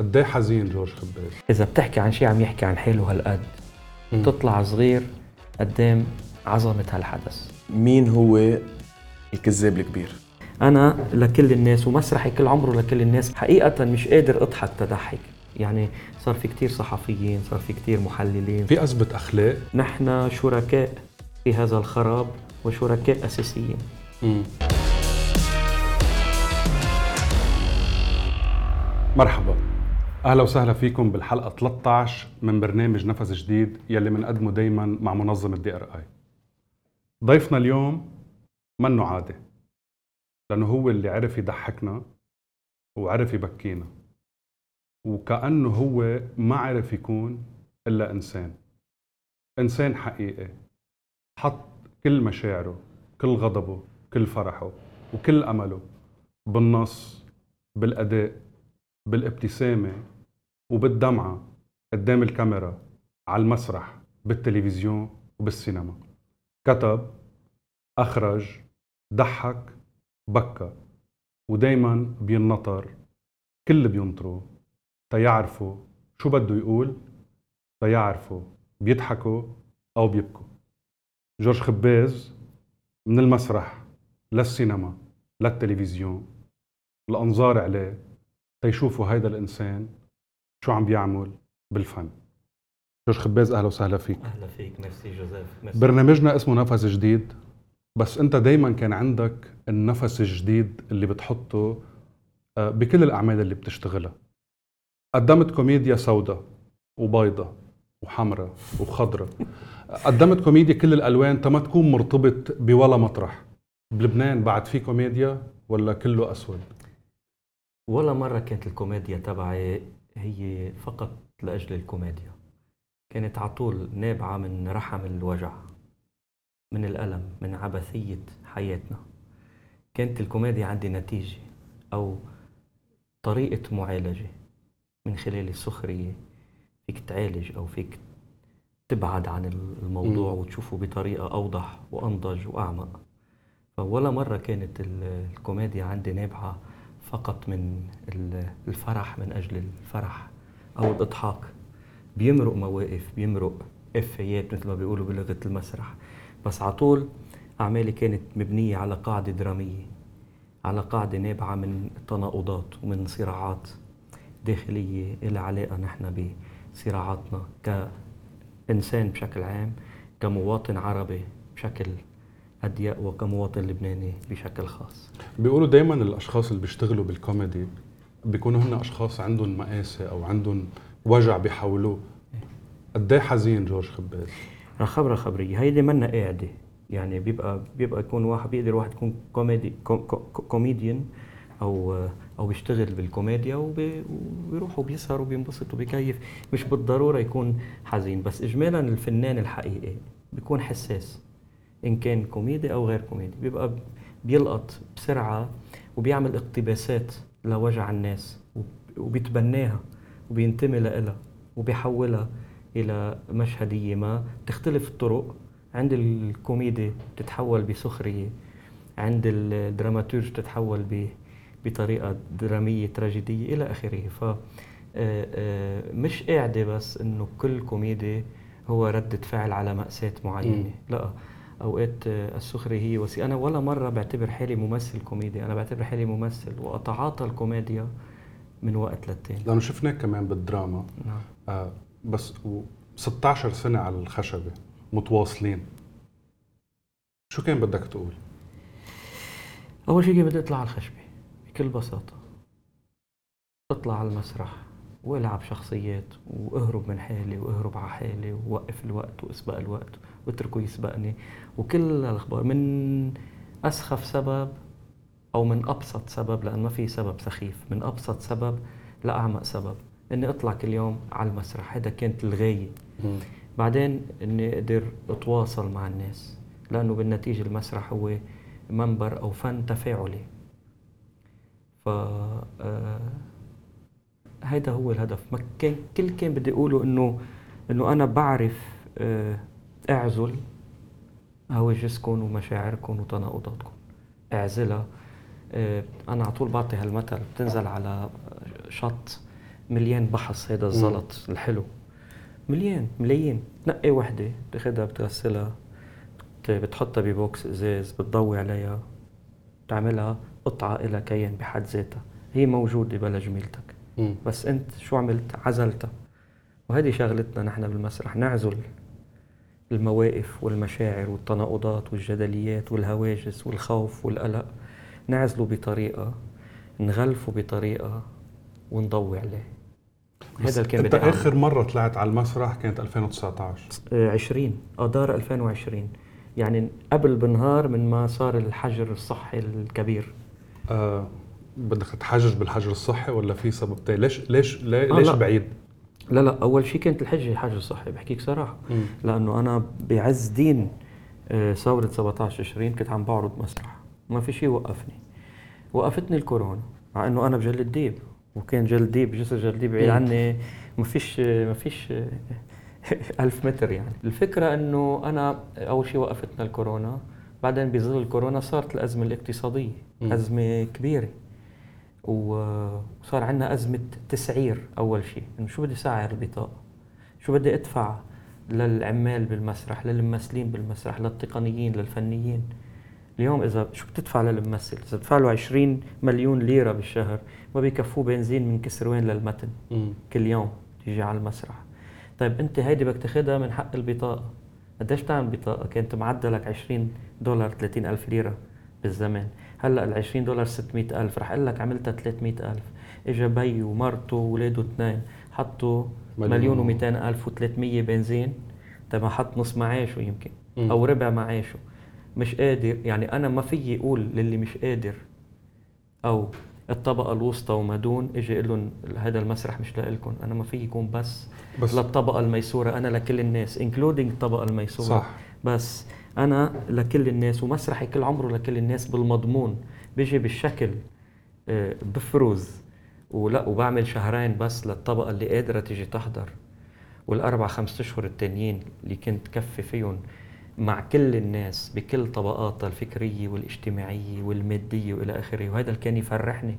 قد إيه حزين جورج خباز إذا بتحكي عن شيء عم يحكي عن حاله هالقد تطلع صغير قدام عظمة هالحدث. مين هو الكذاب الكبير؟ أنا لكل الناس ومسرحي كل عمره لكل الناس حقيقة مش قادر أضحك تضحك. يعني صار في كتير صحفيين صار في كتير محللين. في أزمة أخلاق؟ نحن شركاء في هذا الخراب وشركاء أساسيين. مرحبا. أهلا وسهلا فيكم بالحلقة 13 من برنامج نفس جديد يلي بنقدمه دايما مع منظمة دي إر آي. ضيفنا اليوم منه عادي لأنه هو اللي عرف يضحكنا وعرف يبكينا وكأنه هو ما عرف يكون إلا إنسان. إنسان حقيقي حط كل مشاعره كل غضبه كل فرحه وكل أمله بالنص بالأداء بالابتسامة وبالدمعة قدام الكاميرا على المسرح بالتلفزيون وبالسينما. كتب أخرج ضحك بكى. ودايما بينطر كل بينطروا. تيعرفوا شو بده يقول تيعرفوا بيضحكوا أو بيبكوا. جورج خباز من المسرح للسينما للتلفزيون. الأنظار عليه تيشوفوا هيدا الإنسان شو عم بيعمل بالفن. جورج خباز أهلا وسهلا فيك. أهلا فيك. ميرسي جوزيف. ميرسي. برنامجنا اسمه نفس جديد بس أنت دايما كان عندك النفس الجديد اللي بتحطه آه، بكل الأعمال اللي بتشتغلها. قدمت كوميديا سوداء وبيضة وحمراء وخضراء. قدمت كوميديا كل الألوان تما تكون مرتبط بولا مطرح. بلبنان بعد في كوميديا ولا كله أسود؟ ولا مرة كانت الكوميديا تبعي هي فقط لأجل الكوميديا. كانت على طول نابعة من رحم الوجع من الألم من عبثية حياتنا. كانت الكوميديا عندي نتيجة أو طريقة معالجة من خلال السخرية. فيك تعالج أو فيك تبعد عن الموضوع وتشوفه بطريقة أوضح وأنضج وأعمق. فولا مرة كانت الكوميديا عندي نابعة فقط من الفرح من أجل الفرح أو الإضحاك. بيمرق مواقف بيمرق إفيات مثل ما بيقولوا بلغة المسرح. بس على طول أعمالي كانت مبنية على قاعدة درامية على قاعدة نابعة من تناقضات ومن صراعات داخلية إلى علاقة نحن بصراعاتنا كإنسان بشكل عام كمواطن عربي بشكل أضيق وكمواطن لبناني بشكل خاص. بيقولوا دائما الأشخاص اللي بيشتغلوا بالكوميدي بيكونوا هن أشخاص عندهم مقاسه أو عندهم وجع بيحولوه قد إيه حزين جورج خباز خبره خبريه هيدي منا قاعدة. يعني بيبقى بيبقى يكون واحد بيقدر واحد يكون كوميدي كوميديان أو أو بيشتغل بالكوميديا وبيروح وبيسهر وبينبسط وبيكيف. مش بالضرورة يكون حزين بس اجمالا الفنان الحقيقي بيكون حساس. إن كان كوميدي أو غير كوميدي. بيبقى بيلقط بسرعة وبيعمل اقتباسات لوجع الناس وبيتبناها وبينتمي لها وبيحولها إلى مشهدية ما تختلف الطرق. عند الكوميدي بتتحول بسخرية عند الدراماتورج بتتحول بطريقة درامية تراجيدية إلى آخره. ف آه، آه، مش قاعدة بس إنه كل كوميدي هو ردة فعل على مأساة معينة. لا. أوقات السخرية هي وسيلة. أنا ولا مرة بعتبر حالي ممثل كوميدي. أنا بعتبر حالي ممثل وأتعاطى الكوميديا من وقت للتاني. لأنه شفناك كمان بالدراما. نعم. آه بس و 16 سنة على الخشبة متواصلين. شو كان بدك تقول؟ أول شيء بدي أطلع على الخشبة بكل بساطة. أطلع على المسرح وألعب شخصيات وأهرب من حالي وأهرب على حالي ووقف الوقت وأسبق الوقت واتركه يسبقني. وكل الأخبار من أسخف سبب أو من أبسط سبب لأن ما في سبب سخيف من أبسط سبب لأعمق سبب. إني أطلع كل يوم على المسرح هذا كانت الغاية. بعدين إني أقدر أتواصل مع الناس لأنه بالنتيجة المسرح هو منبر أو فن تفاعلي. ف آه هيدا هو الهدف. ما كان كل كان بدي أقوله انه إنه أنا بعرف آه أعزل. هواجسكم ومشاعركم وتناقضاتكم. اعزلها. آه أنا على طول بعطي هالمثل. بتنزل على شط مليان بحص هذا الزلط الحلو. مليان ملايين. تنقي وحدة بتاخدها بتغسلها. بت- بتحطها ببوكس إزاز بتضوي عليها. بتعملها قطعة إلى كيان بحد ذاتها. هي موجودة بلا جميلتك مم. بس أنت شو عملت؟ عزلتها. وهذه شغلتنا نحن بالمسرح. نعزل. المواقف والمشاعر والتناقضات والجدليات والهواجس والخوف والقلق. نعزله بطريقة نغلفه بطريقة ونضوي عليه. هذا اللي كان انت. آخر مرة طلعت على المسرح كانت 2019 آه، 20 اذار 2020 يعني قبل بنهار من ما صار الحجر الصحي الكبير. آه بدك تحجج بالحجر الصحي ولا في سبب تاني؟ ليش ليش ليه آه، ليش. بعيد؟ لا لا أول شيء كانت الحجه حجر صحي بحكيك صراحة مم. لأنه أنا بعز دين آه، ثورة 17 20 كنت عم بعرض مسرح ما في شيء وقفني وقفتني الكورونا مع إنه أنا بجلد ديب وكان جلد ديب جسر جلد ديب بعيد. عني ما فيش ما فيش ألف متر يعني الفكرة أنه أنا أول شيء وقفتنا الكورونا بعدين بظل الكورونا صارت الأزمة الاقتصادية. أزمة كبيرة وصار عندنا أزمة تسعير أول شيء. إنه شو بدي سعر البطاقة شو بدي أدفع للعمال بالمسرح للممثلين بالمسرح للتقنيين للفنيين؟ اليوم إذا شو بتدفع للممثل؟ إذا بدفع له 20 مليون ليرة بالشهر ما بيكفوه بنزين من كسروين للمتن مم. كل يوم تيجي على المسرح. طيب أنت هيدي بدك تاخدها من حق البطاقة. قديش تعمل بطاقة؟ كأنت معدلك 20 دولار 30 ألف ليرة بالزمان هلأ ال 20 دولار 600 ألف رح أقول لك عملتها 300 ألف. اجى بي ومرته واولاده اثنين حطوا مليون. مليون و200 ألف و300 بنزين. ما حط نص معاشه يمكن مم. أو ربع معاشه. مش قادر يعني أنا ما فيي أقول للي مش قادر. أو الطبقة الوسطى وما دون أجي أقول لهم هذا المسرح مش لكم أنا ما في يكون بس بس للطبقة الميسورة أنا لكل الناس including الطبقة الميسورة. صح. بس أنا لكل الناس ومسرحي كل عمره لكل الناس بالمضمون. بيجي بالشكل آه، بفرز ولا وبعمل شهرين بس للطبقة اللي قادرة تيجي تحضر. والأربع خمس أشهر التانيين اللي كنت كفي فيهم مع كل الناس بكل طبقاتها الفكرية والاجتماعية والمادية وإلى آخره. وهذا اللي كان يفرحني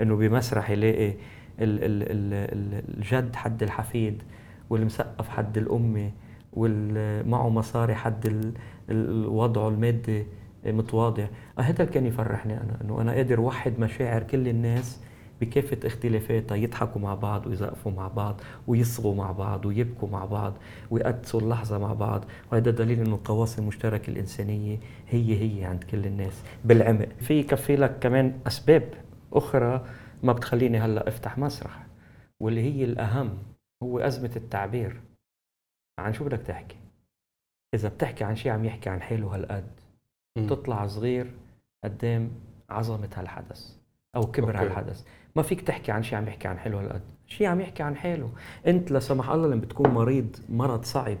إنه بمسرح يلاقي ال ال ال ال الجد حد الحفيد والمسقف حد الأمة. والمعه مصاري حد ال- ال- وضعه المادي متواضع. آه، هذا كان يفرحني أنا إنه أنا قادر وحد مشاعر كل الناس بكافة اختلافاتها يضحكوا مع بعض ويزقفوا مع بعض ويصغوا مع بعض ويبكوا مع بعض ويقدسوا اللحظة مع بعض. وهذا دليل إنه القواسم المشتركة الإنسانية هي هي عند كل الناس بالعمق. في يكفي لك كمان أسباب أخرى ما بتخليني هلأ أفتح مسرح واللي هي الأهم هو أزمة التعبير. عن شو بدك تحكي إذا بتحكي عن شيء عم يحكي عن حاله هالقد. تطلع صغير قدام عظمة هالحدث أو كبر أوكي. هالحدث ما فيك تحكي عن شيء عم يحكي عن حاله هالقد شيء عم يحكي عن حاله أنت لا سمح الله لما بتكون مريض مرض صعب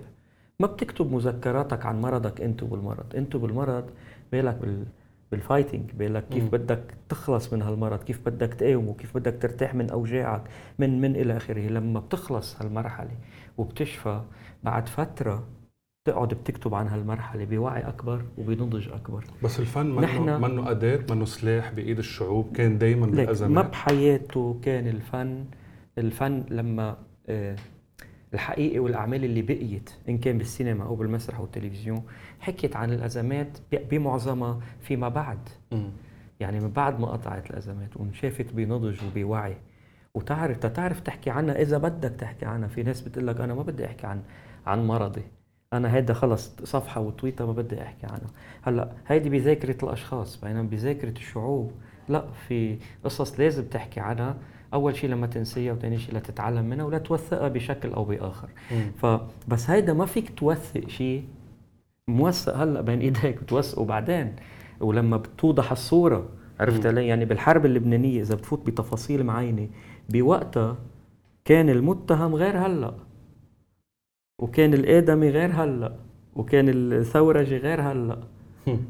ما بتكتب مذكراتك عن مرضك أنت بالمرض أنت بالمرض بالك بال بالفايتنج بالك كيف مم. بدك تخلص من هالمرض كيف بدك تقاومه كيف بدك ترتاح من أوجاعك من من إلى آخره لما بتخلص هالمرحلة وبتشفى بعد فترة تقعد بتكتب عن هالمرحلة بوعي أكبر وبنضج أكبر. بس الفن منه نحن- منه أداة منه سلاح بإيد الشعوب كان دايما ليك ما بحياته كان الفن الفن لما آه، الحقيقة والأعمال اللي بقيت إن كان بالسينما أو بالمسرح أو التلفزيون حكيت عن الأزمات ب- بمعظمها فيما بعد. مم. يعني من بعد ما قطعت الأزمات وانشافت بنضج وبوعي. وتعرف تتعرف تحكي عنها إذا بدك تحكي عنها. في ناس بتقول لك أنا ما بدي أحكي عن عن مرضي. أنا هيدا خلص صفحة وتويتة ما بدي أحكي عنها هلأ هيدي بذاكرة الأشخاص بينما بذاكرة الشعوب. لا في قصص لازم تحكي عنها. أول شيء لما تنسيها وثاني شيء لتتعلم منها ولا توثقها بشكل أو بآخر. مم. فبس هيدا ما فيك توثق شيء موثق هلأ بين إيديك بتوثقه بعدين. ولما بتوضح الصورة عرفت. علي؟ يعني بالحرب اللبنانية إذا بتفوت بتفاصيل معينة بوقتها كان المتهم غير هلأ. وكان الآدمي غير هلأ وكان الثورجي غير هلأ.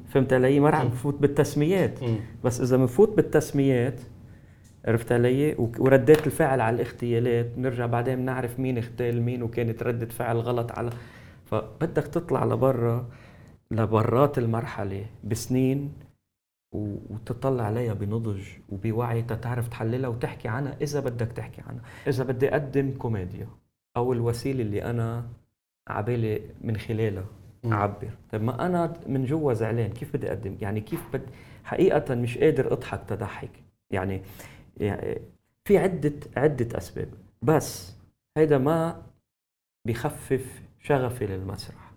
فهمت علي؟ ما رح مم. نفوت بالتسميات. بس إذا بنفوت بالتسميات عرفت علي؟ وردات الفعل على الاغتيالات بنرجع بعدين بنعرف مين اغتال مين وكانت ردة فعل غلط على. فبدك تطلع لبرا لبرات المرحلة بسنين وتطلع عليها بنضج وبوعي تتعرف تحللها وتحكي عنها إذا بدك تحكي عنها. إذا بدي أقدم كوميديا أو الوسيلة اللي أنا عبالي من خلالها. أعبر. طيب ما أنا من جوا زعلان كيف بدي أقدم؟ يعني كيف بد؟ حقيقة مش قادر أضحك تضحك. يعني يعني في عدة عدة أسباب. بس هيدا ما بخفف شغفي للمسرح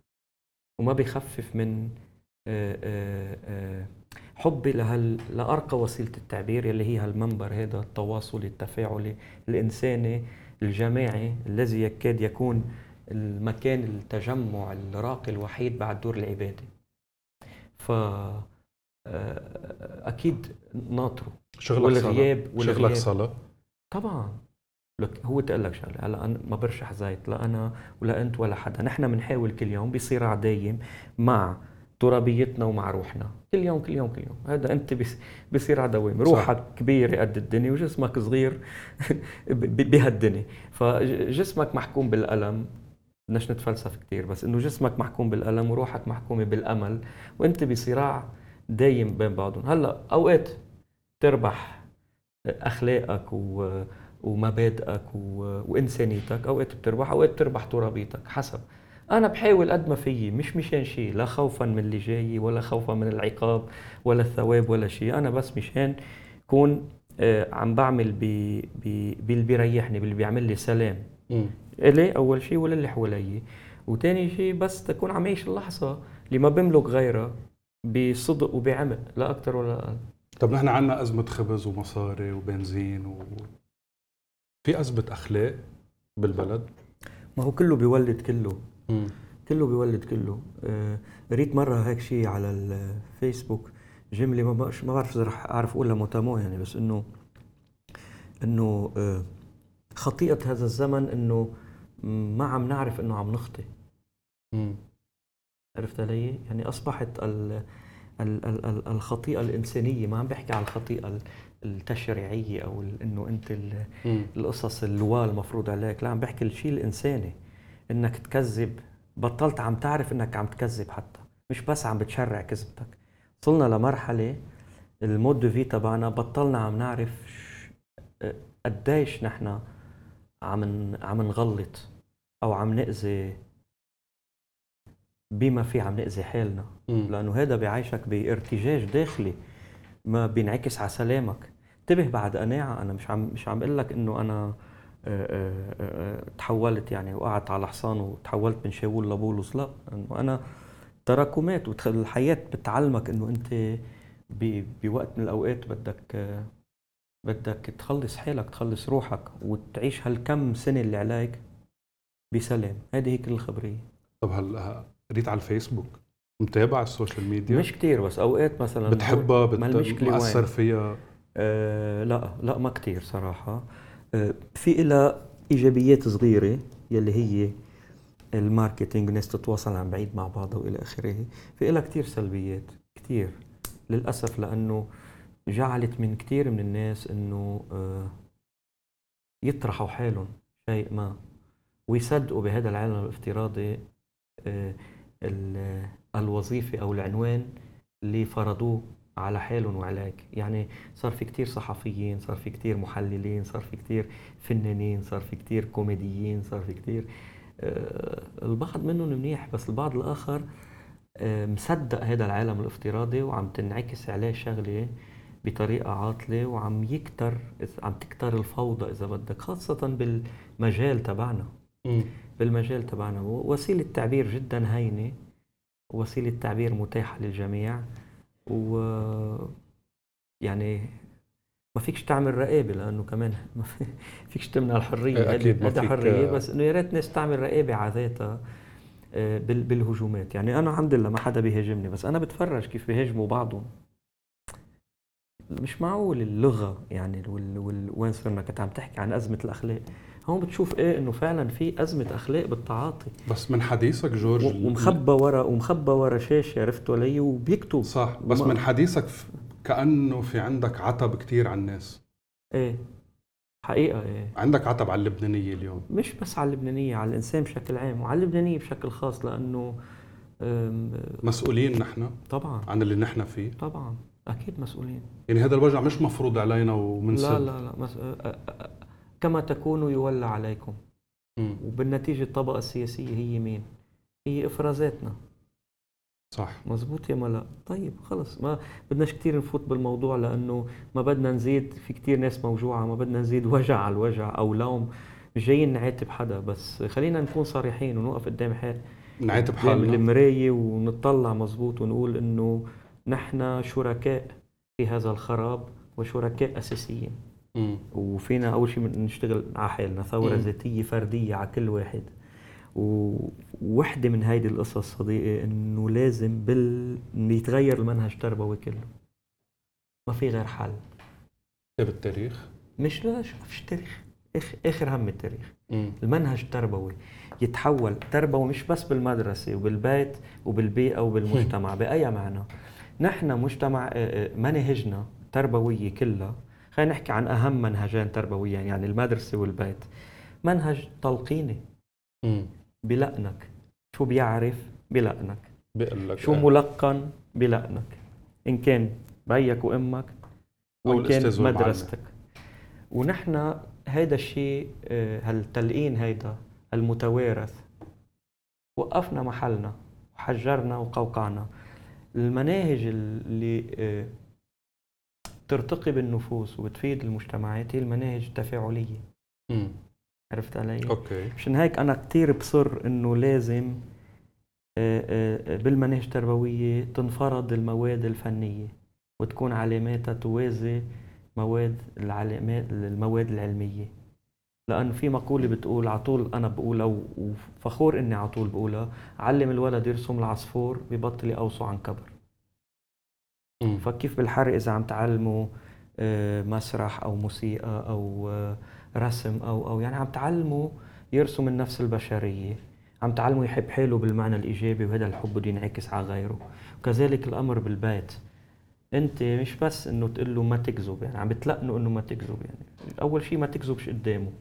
وما بخفف من حبي لهال لأرقى وسيلة التعبير اللي هي هالمنبر هذا التواصلي التفاعلي الإنساني الجماعي الذي يكاد يكون المكان التجمع الراقي الوحيد بعد دور العبادة. ف آه، أكيد ناطره شغلك صلاة. والغياب شغلك والغياب صلاة. طبعا. لك هو تقول لك شغلة هلا أنا ما برشح زيت لا أنا ولا أنت ولا حدا. نحن بنحاول كل يوم بصراع دايم مع ترابيتنا ومع روحنا. كل يوم كل يوم كل يوم. هذا أنت بصراع دوامي روحك كبيرة قد الدنيا وجسمك صغير بهالدنيا. فجسمك محكوم بالألم. بدناش نتفلسف كثير بس إنه جسمك محكوم بالألم وروحك محكومة بالأمل وإنت بصراع دايم بين بعضهم. هلأ أوقات تربح أخلاقك و ومبادئك و... وإنسانيتك أوقات بتربح أوقات بتربح ترابيتك حسب. أنا بحاول قد ما فيي مش مشان شيء لا خوفا من اللي جاي ولا خوفا من العقاب ولا الثواب ولا شيء أنا بس مشان كون آه، عم بعمل ب... ب... باللي بيريحني باللي بيعمل لي سلام. مم. إلي أول شيء وللي حوالي وتاني شيء بس تكون عم عيش اللحظة اللي ما بملك غيرها بصدق وبعمق لا أكثر ولا أقل طب نحن عنا أزمة خبز ومصاري وبنزين و في أزمة أخلاق بالبلد ما هو كله بيولد كله مم. كله بيولد كله آه، قريت مرة هيك شيء على الفيسبوك جملة ما ما بعرف إذا رح أعرف أقولها متى يعني بس إنه إنه آه، خطيئة هذا الزمن إنه ما عم نعرف إنه عم نخطي. عرفت علي؟ يعني أصبحت ال ال ال ال الخطيئة الإنسانية ما عم بحكي على الخطيئة ال- التشريعية أو إنه أنت. القصص اللواء المفروض عليك لا عم بحكي الشيء الإنساني إنك تكذب بطلت عم تعرف إنك عم تكذب حتى مش بس عم بتشرع كذبتك وصلنا لمرحلة المود في تبعنا بطلنا عم نعرف قديش نحن عم عم نغلط أو عم نأذي بما في عم نأذي حالنا. مم. لأنه هذا بيعيشك بارتجاج داخلي ما بينعكس على سلامك. انتبه بعد قناعة أنا مش عم مش عم أقول لك إنه أنا آه، آه، آه، تحولت يعني وقعت على حصان وتحولت من شاول لبولس لا إنه أنا تراكمات وتخ- الحياة بتعلمك إنه أنت بوقت من الأوقات بدك بدك تخلص حالك تخلص روحك وتعيش هالكم سنة اللي عليك بسلام. هذه هي كل الخبرية. طب هلا قريت على الفيسبوك؟ متابع السوشيال ميديا؟ مش كتير بس أوقات مثلا بتحبها؟ بت... مأثر وين؟ فيها؟ آه لا لا ما كتير صراحة. آه في إلها إيجابيات صغيرة يلي هي الماركتينج الناس تتواصل عن بعيد مع بعضها وإلى آخره. في إلها كتير سلبيات كتير. للأسف لأنه جعلت من كتير من الناس إنه آه يطرحوا حالهم شيء ما ويصدقوا بهذا العالم الافتراضي آه ال- الوظيفة أو العنوان اللي فرضوه على حالهم وعليك يعني صار في كتير صحفيين صار في كتير محللين صار في كتير فنانين صار في كتير كوميديين صار في كتير آه، البعض منهم منيح بس البعض الآخر مصدق هذا العالم الافتراضي وعم تنعكس عليه شغلة بطريقة عاطلة وعم يكتر عم تكتر الفوضى إذا بدك خاصة بالمجال تبعنا. بالمجال تبعنا. وسيلة تعبير جدا هينة. وسيلة تعبير متاحة للجميع. و يعني ما فيكش تعمل رقابة لأنه كمان ما في- فيكش تمنع الحرية. إيه، أكيد ما فيك- حرية بس إنه يا ريت الناس تعمل رقابة على ذاتها آه، بال- بالهجومات. يعني أنا الحمد لله ما حدا بيهاجمني بس أنا بتفرج كيف بيهاجموا بعضهم. مش معقول اللغة يعني وال... وال... وين صرنا كنت عم تحكي عن أزمة الأخلاق. هون بتشوف إيه؟ إنه فعلا في أزمة أخلاق بالتعاطي. بس من حديثك جورج ومخبى ورا ومخبى ورا شاشة عرفت علي وبيكتب. صح بس وما- من حديثك كأنه في عندك عتب كتير على الناس. إيه. حقيقة إيه. عندك عتب على اللبنانية اليوم. مش بس على اللبنانية على الإنسان بشكل عام وعلى اللبنانية بشكل خاص لأنه مسؤولين نحن طبعا. عن اللي نحن فيه. طبعا. أكيد مسؤولين. يعني هذا الوجع مش مفروض علينا ومنسد لا لا لا مس... كما تكونوا يولى عليكم. مم. وبالنتيجة الطبقة السياسية هي مين؟ هي إفرازاتنا. صح. مزبوط يا ملا؟ طيب خلص. ما بدناش كتير نفوت بالموضوع لأنه ما بدنا نزيد في كتير ناس موجوعة ما بدنا نزيد وجع على الوجع أو لوم. مش جايين نعاتب حدا بس. خلينا نكون صريحين ونوقف قدام حال نعاتب حالنا. المراية ونطلع مزبوط ونقول إنه نحن شركاء في هذا الخراب وشركاء أساسيين. مم. وفينا أول شيء نشتغل على حالنا ثورة مم. ذاتية فردية على كل واحد. ووحدة من هيدي القصص صديقي إنه لازم بال يتغير المنهج التربوي كله. ما في غير حل. كتاب التاريخ؟ مش لا شو فيش تاريخ. آخر, آخر هم التاريخ. مم. المنهج التربوي يتحول تربوي مش بس بالمدرسة وبالبيت وبالبيئة وبالمجتمع بأي معنى. نحن مجتمع آه، آه، مناهجنا تربوية كلها. خلينا نحكي عن أهم منهجين تربويين يعني المدرسة والبيت. منهج تلقيني. بلقنك. شو بيعرف؟ بلقنك. بقول لك شو آه. ملقن؟ بلقنك. إن كان بيك وأمك أو وإن كان. مدرستك. ونحن هيدا الشيء هالتلقين هيدا المتوارث وقفنا محلنا وحجرنا وقوقعنا. المناهج اللي آه، ترتقي بالنفوس وبتفيد المجتمعات هي المناهج التفاعلية مم. عرفت علي؟ أوكي مشان هيك أنا كتير بصر إنه لازم آه، آه، بالمناهج التربوية تنفرض المواد الفنية وتكون علاماتها توازي مواد العلامات المواد العلمية لأنه في مقولة بتقول على طول أنا بقولها وفخور إني على طول بقولها علم الولد يرسم العصفور ببطل يقوصه عن كبر. مم. فكيف بالحر إذا عم تعلموا آه، مسرح أو موسيقى أو آه، رسم أو أو يعني عم تعلموا يرسم النفس البشرية. عم تعلموا يحب حاله بالمعنى الإيجابي وهذا الحب بده ينعكس على غيره. وكذلك الأمر بالبيت. أنت مش بس إنه تقول له ما تكذب يعني عم بتلقنه إنه ما تكذب يعني. أول شيء ما تكذبش قدامه.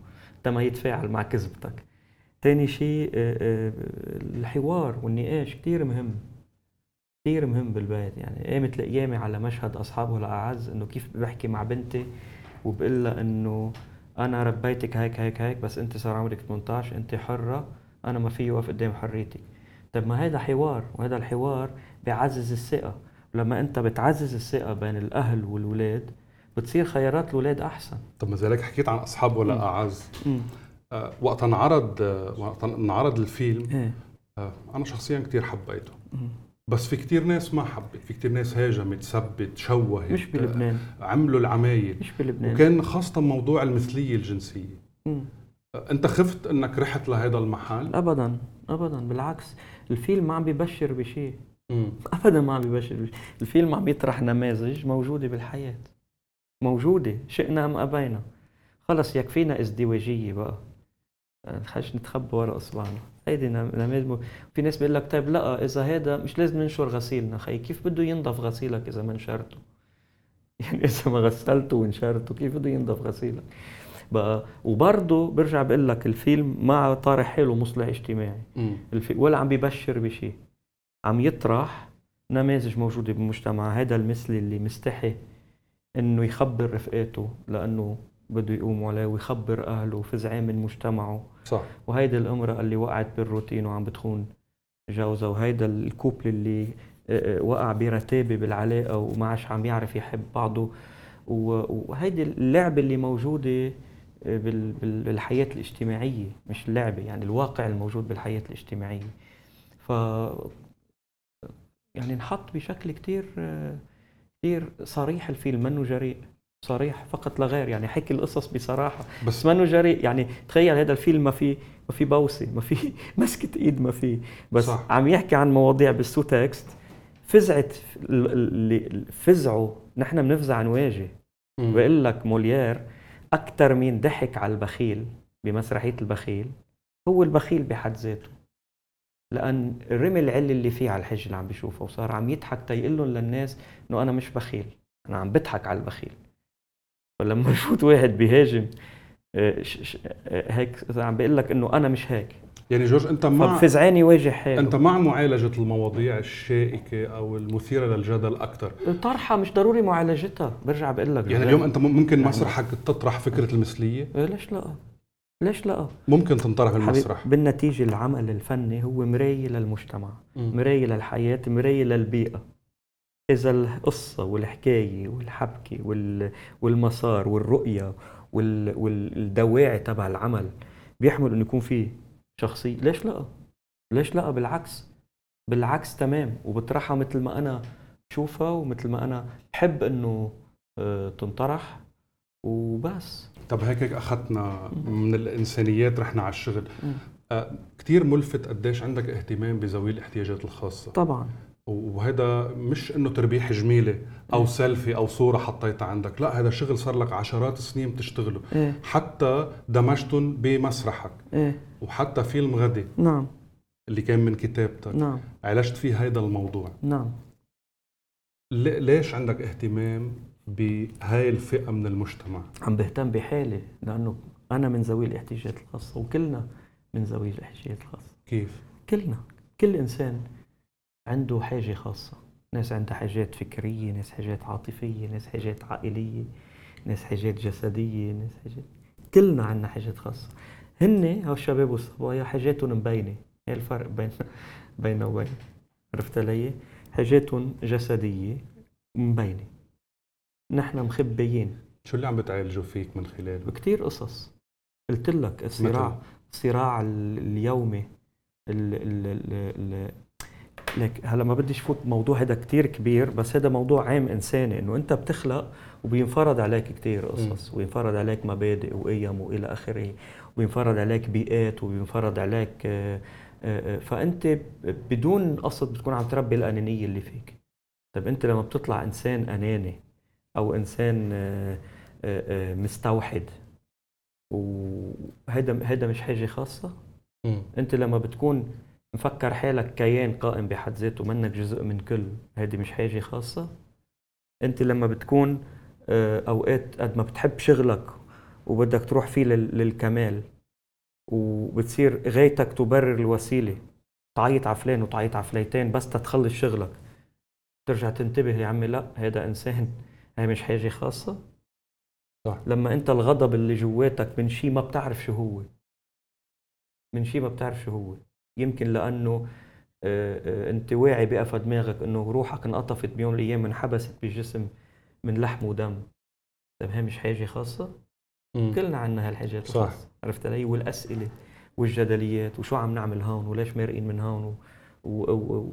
تما يتفاعل مع كذبتك. تاني شيء آه، آه، الحوار والنقاش كتير مهم. كثير مهم بالبيت يعني قامت الايامي على مشهد أصحابه الأعز إنه كيف بحكي مع بنتي وبقول لها إنه أنا ربيتك هيك هيك هيك بس أنت صار عمرك 18 أنت حرة أنا ما في اوقف قدام حريتك طب ما هذا حوار وهذا الحوار بيعزز الثقة. لما أنت بتعزز الثقة بين الأهل والولاد بتصير خيارات الأولاد أحسن. طب ما ذلك حكيت عن أصحاب ولا مم. أعز. آه، وقت انعرض آه، وقت انعرض الفيلم إيه. آه، أنا شخصيا كتير حبيته. مم. بس في كتير ناس ما حبت في كتير ناس هاجمت سبت شوهت مش بلبنان. آه، عملوا العمايل. مش بلبنان. وكان خاصة موضوع المثلية الجنسية. مم. آه، أنت خفت إنك رحت لهذا المحل؟ ابدا ابدا بالعكس. الفيلم ما عم بيبشر بشيء. ابدا ما عم ببشر بشيء الفيلم عم بيطرح نماذج موجودة بالحياة. موجودة شئنا أم أبينا. خلص يكفينا ازدواجية بقى. خلينا نتخبى ورا أصبعنا. هيدي نم- نماذج في ناس بيقول لك طيب لا إذا هذا مش لازم ننشر غسيلنا. خي كيف بده ينضف غسيلك إذا ما نشرته يعني إذا ما غسلته ونشرته كيف بده ينضف غسيلك؟ بقى وبرضه برجع بقول لك الفيلم ما طارح حاله مصلح اجتماعي. ولا عم بيبشر بشيء عم يطرح نماذج موجودة بالمجتمع هذا المثلي اللي مستحي. إنه يخبر رفقاته لأنه بده يقوم عليه ويخبر أهله وفزعان من مجتمعه. صح. وهيدي الامرأة اللي وقعت بالروتين وعم بتخون جوزها وهيدا الكوبل اللي آه، آه، وقع برتابة بالعلاقة وما عادش عم يعرف يحب بعضه. وهيدي اللعبة اللي موجودة آه، بال- بال- بالحياة الاجتماعية مش اللعبة يعني الواقع الموجود بالحياة الاجتماعية. ف يعني انحط بشكل كتير كتير صريح الفيلم منه جريء؟ صريح فقط لا غير يعني حكي القصص بصراحة. بس بس منه جريء؟ يعني تخيل هذا الفيلم ما في ما في بوسة ما في مسكة إيد ما في. بس صح. عم يحكي عن مواضيع بالسو تكست فزعت ال- اللي فزعوا. نحن بنفزع نواجه. بقول لك موليير أكثر مين ضحك على البخيل بمسرحية البخيل هو البخيل بحد ذاته. لأن رمي العله اللي فيه على الحج اللي عم بيشوفه وصار عم يضحك تيقول لهم للناس إنه أنا مش بخيل أنا عم بضحك على البخيل. فلما يفوت واحد بيهاجم آه، آه، هيك عم بيقول لك إنه أنا مش هيك. يعني جورج أنت مع فبفزعان يواجه حاله أنت مع معالجة المواضيع الشائكة أو المثيرة للجدل أكثر طرحها مش ضروري معالجتها برجع بقول لك. يعني اليوم أنت ممكن. مسرحك تطرح فكرة المثلية؟ إيه ليش لا؟ ليش لا؟ ممكن تنطرح حبيب، بالمسرح بالنتيجة العمل الفني هو مراية للمجتمع. مراية للحياة مراية للبيئة. إذا القصة والحكاية والحبكة وال... والمسار والرؤية وال... والدواعي تبع العمل بيحمل إنه يكون فيه شخصية. ليش لا؟ ليش لا؟ بالعكس بالعكس تمام. وبطرحها مثل ما أنا بشوفها ومثل ما أنا بحب إنه آه، تنطرح. وبس. طب هيك هيك أخذنا من الإنسانيات رحنا على الشغل. آه كثير ملفت قديش عندك اهتمام بذوي الاحتياجات الخاصة. طبعا. وهذا مش إنه تربيح جميلة أو مم. سيلفي أو صورة حطيتها عندك لا هذا شغل صار لك عشرات السنين بتشتغله. إيه. حتى دمجتهم بمسرحك. إيه. وحتى فيلم غدي. نعم. اللي كان من كتابتك. نعم. عالجت فيه هيدا الموضوع. نعم. ليش عندك اهتمام بهاي الفئة من المجتمع. عم بهتم بحالي لأنه أنا من ذوي الاحتياجات الخاصة وكلنا من ذوي الاحتياجات الخاصة. كيف؟ كلنا. كل إنسان عنده حاجة خاصة. ناس عندها حاجات فكرية ناس حاجات عاطفية ناس حاجات عائلية ناس حاجات جسدية ناس حاجات. كلنا عندنا حاجات خاصة. هن هالشباب والصبايا حاجاتهم مبينة. هي الفرق بين بيننا وبين عرفت علي؟ حاجاتهم جسدية مبينة. نحن مخبيين. شو اللي عم بتعالجوا فيك من خلاله بكتير قصص. قلت لك الصراع الصراع ال- اليومي ال ال ال لك هلا ما بديش فوت موضوع هذا كتير كبير بس هذا موضوع عام إنساني إنه أنت بتخلق وبينفرض عليك كتير قصص وينفرض عليك مبادئ وقيم وإلى آخره وبينفرض عليك بيئات وبينفرض عليك آه، آه، آه، فأنت بدون قصد بتكون عم تربي الأنانية اللي فيك. طيب أنت لما بتطلع إنسان أناني أو إنسان آه، آه، آه، مستوحد. وهذا هذا مش حاجة خاصة؟ مم. أنت لما بتكون مفكر حالك كيان قائم بحد ذاته منك جزء من كل هذه مش حاجة خاصة؟ أنت لما بتكون أوقات قد ما بتحب شغلك وبدك تروح فيه لل- للكمال وبتصير غايتك تبرر الوسيلة. تعيط على فلان وتعيط على فليتين بس تتخلص شغلك. ترجع تنتبه يا عمي لا هذا إنسان هي مش حاجة خاصة؟ صح. لما أنت الغضب اللي جواتك من شيء ما بتعرف شو هو. من شيء ما بتعرف شو هو. يمكن لأنه آه، آه، انت واعي بقفا دماغك إنه روحك انقطفت بيوم من الأيام انحبست بالجسم من لحم ودم. طيب هي مش حاجة خاصة؟ مم. كلنا عنا هالحاجات صح. الخاصة. عرفت علي؟ والأسئلة والجدليات وشو عم نعمل هون وليش مارقين من هون و-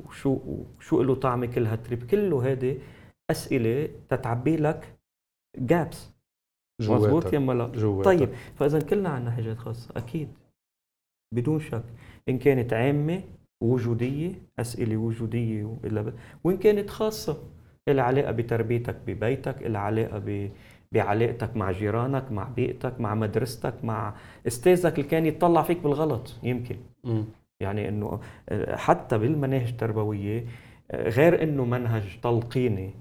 وشو وشو له طعمه كل هالتريب. كله هذه أسئلة تتعبي لك جابس جواتك. يما لا جواتك. طيب فإذا كلنا عنا حاجات خاصة أكيد. بدون شك. إن كانت عامة وجودية أسئلة وجودية وإلا ب... وإن كانت خاصة لها علاقة بتربيتك ببيتك لها علاقة ب... بعلاقتك مع جيرانك مع بيئتك مع مدرستك مع أستاذك اللي كان يتطلع فيك بالغلط يمكن. مم. يعني إنه آه، حتى بالمناهج التربوية آه، غير إنه منهج تلقيني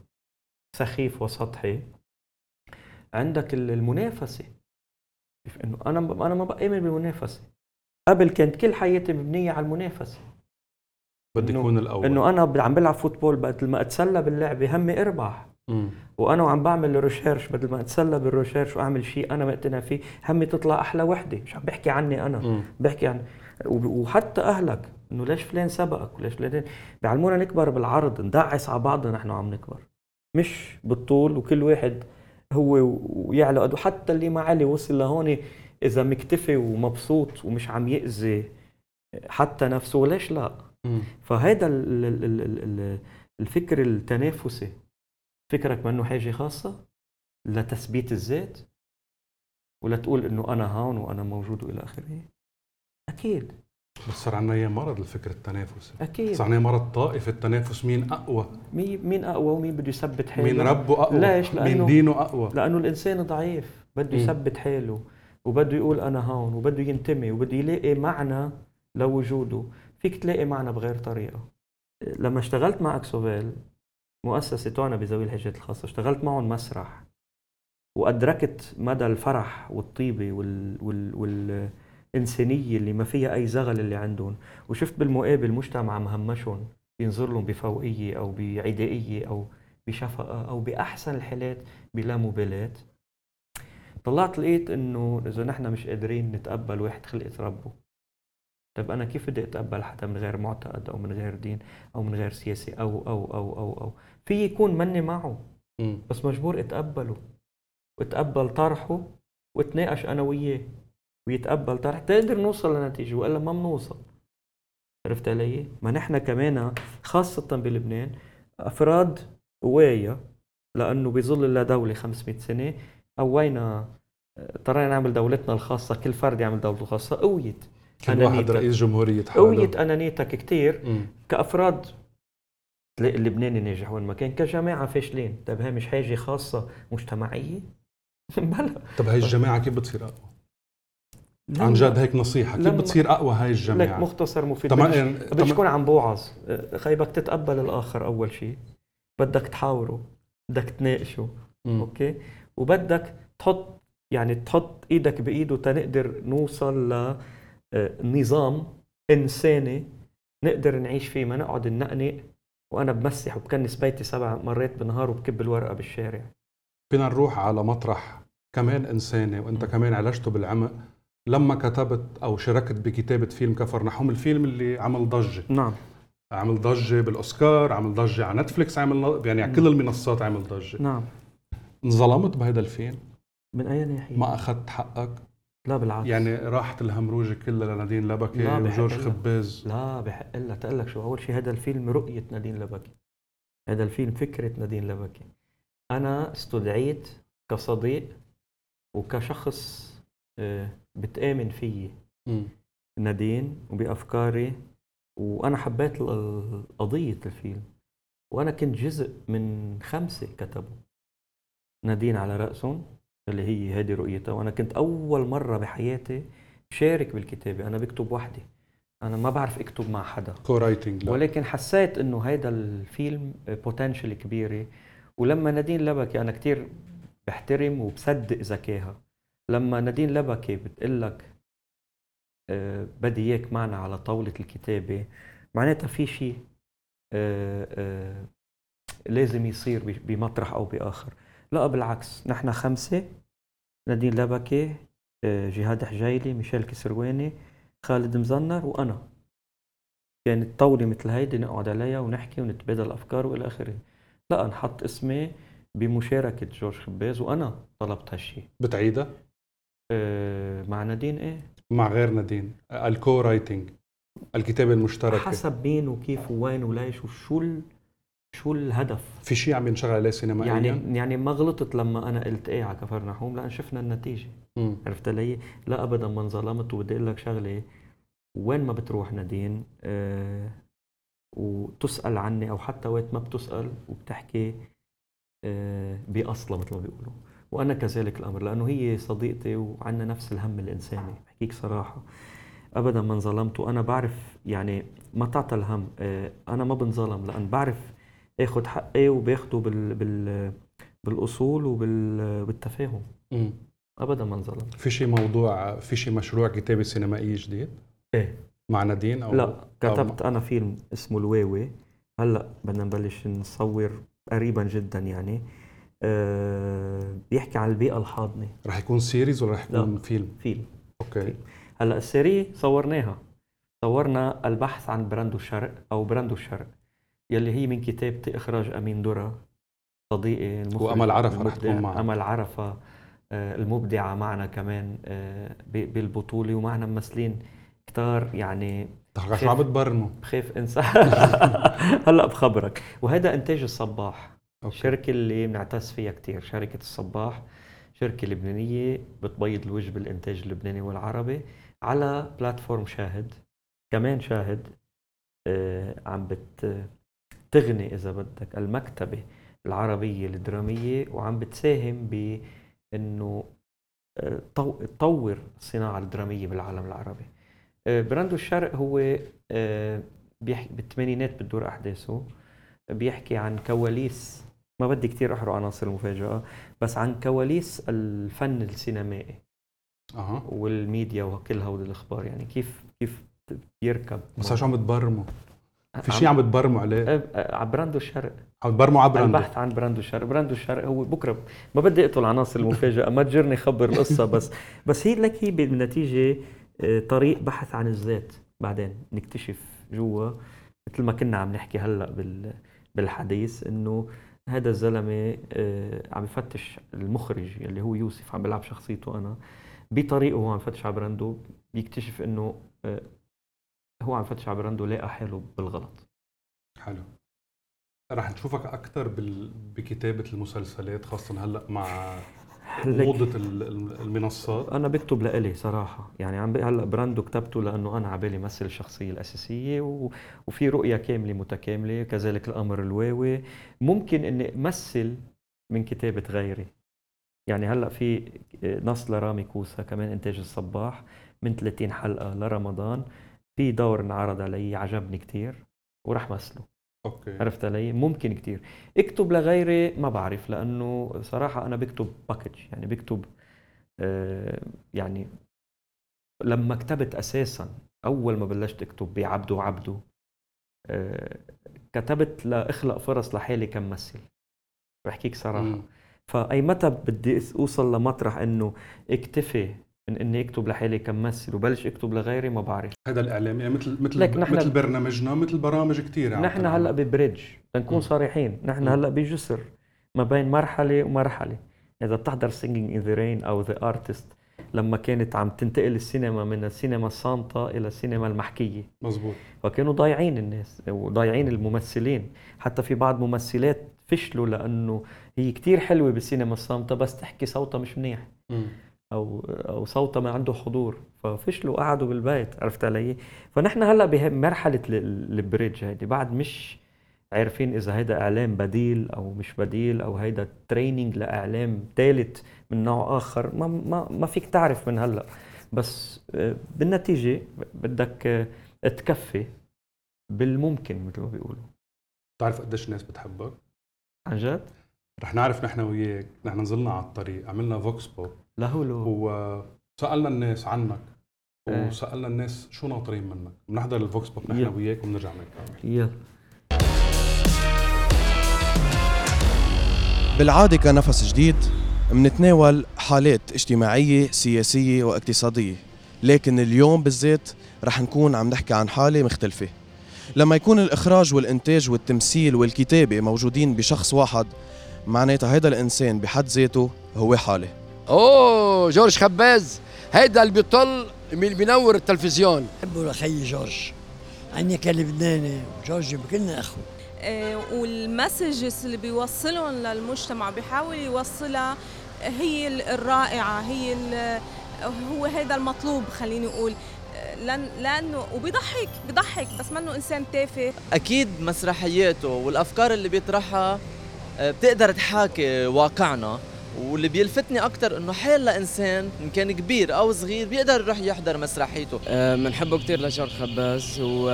سخيف وسطحي. عندك ال- المنافسة. إنه أنا أنا ما بآمن بالمنافسة. قبل كانت كل حياتي مبنية على المنافسة. بدي يكون الأول. إنه أنا عم بلعب football بدل ما أتسلى باللعبة همي أربح. مم. وأنا وعم بعمل research بدل ما أتسلى بال research وأعمل شيء أنا مقتنع فيه همي تطلع أحلى وحدة. مش عم بحكي عني أنا. مم. بحكي عن وحتى أهلك. إنه ليش فلان سبقك؟ وليش فلان بيعلمونا نكبر بالعرض ندعس على بعضنا نحن عم نكبر. مش بالطول وكل واحد هو ويعلى قد حتى اللي ما علي وصل لهون إذا مكتفي ومبسوط ومش عم يأذي حتى نفسه ليش لا. فهذا ال- ال- ال- ال- ال- الفكر التنافسي. فكرك منه حاجة خاصة لتثبيت الذات ولا تقول إنه أنا هون وأنا موجود وإلى آخره؟ أكيد. بس صار إياه مرض الفكر التنافسي. أكيد. صار عنا مرض طائفي التنافس مين أقوى؟ مين مين أقوى ومين بده يثبت حاله؟ مين ربه أقوى؟ ليش؟ مين لأنه- دينه أقوى؟ لأنه الإنسان ضعيف بده. يثبت حاله وبده يقول أنا هون وبده ينتمي وبده يلاقي معنى لوجوده. فيك تلاقي معنى بغير طريقة. لما اشتغلت مع أكسوفيل مؤسسة تعنى بذوي الحاجات الخاصة اشتغلت معهم مسرح وأدركت مدى الفرح والطيبة وال وال وال الانسانيه اللي ما فيها أي زغل اللي عندهم. وشفت بالمقابل مجتمع مهمشهم بينظر لهم بفوقية أو بعدائية أو بشفقة أو بأحسن الحالات بلا مبالاة. طلعت لقيت إنه إذا نحن مش قادرين نتقبل واحد خلقت ربه. طيب أنا كيف بدي أتقبل حدا من غير معتقد أو من غير دين أو من غير سياسه أو أو أو أو أو. في يكون مني معه. بس مجبور أتقبله. وأتقبل طرحه وأتناقش أنا وياه. ويتقبل طرح تقدر نوصل لنتيجة والا ما بنوصل عرفت علي؟ ما نحن كمان خاصة بلبنان أفراد قوايا لأنه بظل الله دولة 500 سنة قوينا اضطرينا نعمل دولتنا الخاصة كل فرد يعمل دولته الخاصة قويت كان واحد. رئيس جمهورية حاله قويت أنانيتك كتير مم. كأفراد تلاقي اللبناني ناجح وين ما كان كجماعة فاشلين طيب هي مش حاجة خاصة مجتمعية بلا طب هاي الجماعة كيف بتصير أقوى؟ عن جد هيك نصيحة كيف بتصير أقوى هاي لك الجماعة؟ مختصر مفيد. طبعا طبعا تكون عم بوعظ؟ خي بدك تتقبل الآخر أول شيء بدك تحاوره بدك تناقشه مم. أوكي؟ وبدك تحط يعني تحط إيدك بإيده تنقدر نوصل لنظام إنساني نقدر نعيش فيه. ما نقعد ننقنق وأنا بمسح وبكنس بيتي سبع مرات بالنهار وبكب الورقة بالشارع. فينا نروح على مطرح كمان إنساني وأنت كمان عالجته بالعمق. لما كتبت أو شاركت بكتابة فيلم كفر نحوم الفيلم اللي عمل ضجة. نعم. عمل ضجة بالأوسكار عمل ضجة على نتفليكس عمل يعني على كل المنصات عمل ضجة. نعم. انظلمت بهذا الفيلم؟ من اي ناحيه ما أخذت حقك؟ لا بالعكس. يعني راحت الهمروجة كلها لنادين لبكي وجورج. خباز. لا بحق لها تقول لك شو أول شيء هذا الفيلم رؤية نادين لبكي. هذا الفيلم فكرة نادين لبكي. أنا استدعيت كصديق وكشخص بتآمن فيي. نادين وبأفكاري وأنا حبيت قضية الفيلم. وأنا كنت جزء من خمسة كتبوا. نادين على رأسهم اللي هي هذه رؤيتها. وأنا كنت أول مرة بحياتي شارك بالكتابة. أنا بكتب وحدي. أنا ما بعرف أكتب مع حدا. ولكن حسيت إنه هيدا الفيلم بوتنشل كبيرة. ولما نادين لبكي أنا كتير بحترم وبصدق ذكاها لما نادين لبكي بتقول لك آه، بدي إياك معنا على طاولة الكتابة معناتها في شيء آه، آه، لازم يصير بمطرح أو بآخر. لا بالعكس نحن خمسة نادين لبكي جهاد حجيلي ميشيل كسرواني خالد مزنر وأنا. كانت طاولة مثل هيدي نقعد عليها ونحكي ونتبادل أفكار وإلى آخره. لا نحط اسمي بمشاركة جورج خباز وأنا طلبت هالشي. بتعيدها؟ مع نادين إيه؟ مع غير نادين. ال co-writing الكتابة المشتركة حسب مين وكيف ووين وليش وشو ال... شو الهدف. في شيء عم ينشغل عليه سينمائيا؟ يعني يعني ما غلطت لما أنا قلت إيه على كفر نحوم لأن شفنا النتيجة. مم. عرفت علي؟ لا ابدا ما انظلمت. وبدي أقول لك شغلة وين ما بتروح نادين آه وتسأل عني أو حتى وقت ما بتسأل وبتحكي آه باصلها مثل ما بيقولوا. وأنا كذلك الأمر لأنه هي صديقتي وعندنا نفس الهم الإنساني. بحكيك صراحة ابدا ما انظلمت وأنا بعرف يعني ما تعطى الهم. آه أنا ما بنظلم لأن بعرف اخذ حقي وباخده بال بال بالأصول وبالتفاهم. ابدا ما انظلم. في شيء موضوع في شيء مشروع كتابة سينمائي جديد؟ إيه. مع نادين أو لا كتبت أنا فيلم اسمه الواوي. هلأ بدنا نبلش نصور قريبا جدا يعني. بيحكي عن البيئة الحاضنة. رح يكون series ولا رح يكون لا. فيلم فيلم okay. هلأ ال série صورناها. صورنا البحث عن براندو الشرق أو براندو الشرق يلي هي من كتابتي إخراج أمين درة صديقي المخرج وأمل عرفة رح. تكون معك. أمل عرفة آه، المبدعة معنا كمان آه، بالبطولة ومعنا ممثلين كتار يعني طيب شو عم بتبرموا. بخاف انسى هلأ بخبرك. وهذا إنتاج الصباح. okay. الشركة اللي بنعتز فيها كتير شركة الصباح شركة لبنانية بتبيض الوجه بالإنتاج اللبناني والعربي على platform شاهد كمان شاهد آه عم بت تغني إذا بدك المكتبة العربية الدرامية وعم بتساهم بإنه آه، طو- تطور الصناعة الدرامية بالعالم العربي آه، براندو الشرق هو بالثمانينات بتدور أحداثه بيحكي عن كواليس ما بدي كثير أحرق عناصر المفاجأة بس عن كواليس الفن السينمائي أها. والميديا وكل هول الأخبار يعني كيف كيف بيركب بس شو عم بتبرموا في شيء عم بتبرموا عليه؟ على براندو الشرق. عم بتبرموا على براندو؟ البحث عن براندو الشرق. براندو الشرق هو بكرة ما بدي أقتل عناصر المفاجأة ما تجرني خبر القصة بس بس هي لك هي بالنتيجة آه، طريق بحث عن الذات. بعدين نكتشف جوا مثل ما كنا عم نحكي هلأ بال بالحديث إنه هذا الزلمة آه، عم يفتش المخرج اللي هو يوسف عم بيلعب شخصيته أنا بطريقه هو عم يفتش على براندو بيكتشف إنه آه، هو عم يفتش على براندو لاقى حاله بالغلط حلو رح نشوفك أكثر. بكتابة المسلسلات خاصه هلأ مع ال- المنصات. أنا بكتب لإلي صراحة. يعني عم هلأ براندو كتبته لأنه أنا عبالي مثل الشخصية الأساسية و... وفي رؤية كاملة متكاملة كذلك الأمر الواوي. ممكن إني أمثل من كتابة غيري. يعني هلأ في نص لرامي كوسا كمان إنتاج الصباح من 30 حلقة لرمضان. في دور انعرض علي عجبني كتير ورح مثله. okay. عرفت علي؟ ممكن كتير. اكتب لغيري ما بعرف لأنه صراحة أنا بكتب package يعني بكتب آه، يعني لما كتبت أساسا أول ما بلشت أكتب بعبده وعبده آه، كتبت لأخلق فرص لحالي كممثل بحكيك صراحة. فأي متى بدي أوصل لمطرح إنه اكتفي من إني أكتب لحالي كممثل وبلش أكتب لغيري ما بعرف. هذا الإعلام يعني مثل مثل لك نحن- مثل برنامجنا مثل برامج كثير نحن هلأ ب bridge لنكون. صريحين. نحن. هلأ بجسر ما بين مرحلة ومرحلة. إذا بتحضر Singin' in the Rain أو The Artist لما كانت عم تنتقل السينما من السينما الصامتة إلى السينما المحكية. مزبوط فكانوا ضايعين الناس وضايعين الممثلين. حتى في بعض ممثلات فشلوا لأنه هي كتير حلوة بالسينما الصامتة بس تحكي صوتها مش منيح. مم. أو أو صوتها ما عنده حضور. ففشلوا قعدوا بالبيت عرفت علي؟ فنحن هلأ بمرحله ال- ال bridge هيدي. بعد مش عارفين إذا هيدا إعلام بديل أو مش بديل أو هيدا training لإعلام ثالث من نوع آخر. ما ما ما فيك تعرف من هلأ. بس آه، بالنتيجة بدك آه، تكفي بالممكن مثل ما بيقولوا. بتعرف قديش الناس بتحبك؟ عن جد؟ رح نعرف نحن وياك نحن نزلنا على الطريق عملنا vox pop لهولو. وسألنا الناس عنك إيه. وسألنا الناس شو ناطرين منك. بنحضر ال vox pop نحن. وياك وبنرجع نكمل يلا. بالعادة كنفس جديد منتناول حالات اجتماعية سياسية واقتصادية. لكن اليوم بالذات رح نكون عم نحكي عن حالة مختلفة. لما يكون الإخراج والإنتاج والتمثيل والكتابة موجودين بشخص واحد معناتها هيدا الإنسان بحد ذاته هو حالة أوه جورج خباز هيدا اللي بيطل بينور التلفزيون. بحبه لخيي جورج. عني كان لبناني وجورج كلنا أخو. آه، والمسجز اللي بيوصلهم للمجتمع بيحاول يوصلها هي ال- الرائعة هي هو هذا المطلوب خليني أقول. آه، لأن لأنه وبيضحك بيضحك بس منه إنسان تافه. أكيد مسرحياته والأفكار اللي بيطرحها بتقدر تحاكي واقعنا واللي بيلفتني أكثر إنه حال لإنسان ان كان كبير أو صغير بيقدر يروح يحضر مسرحيته. بنحبه كتير لجورج خباز و...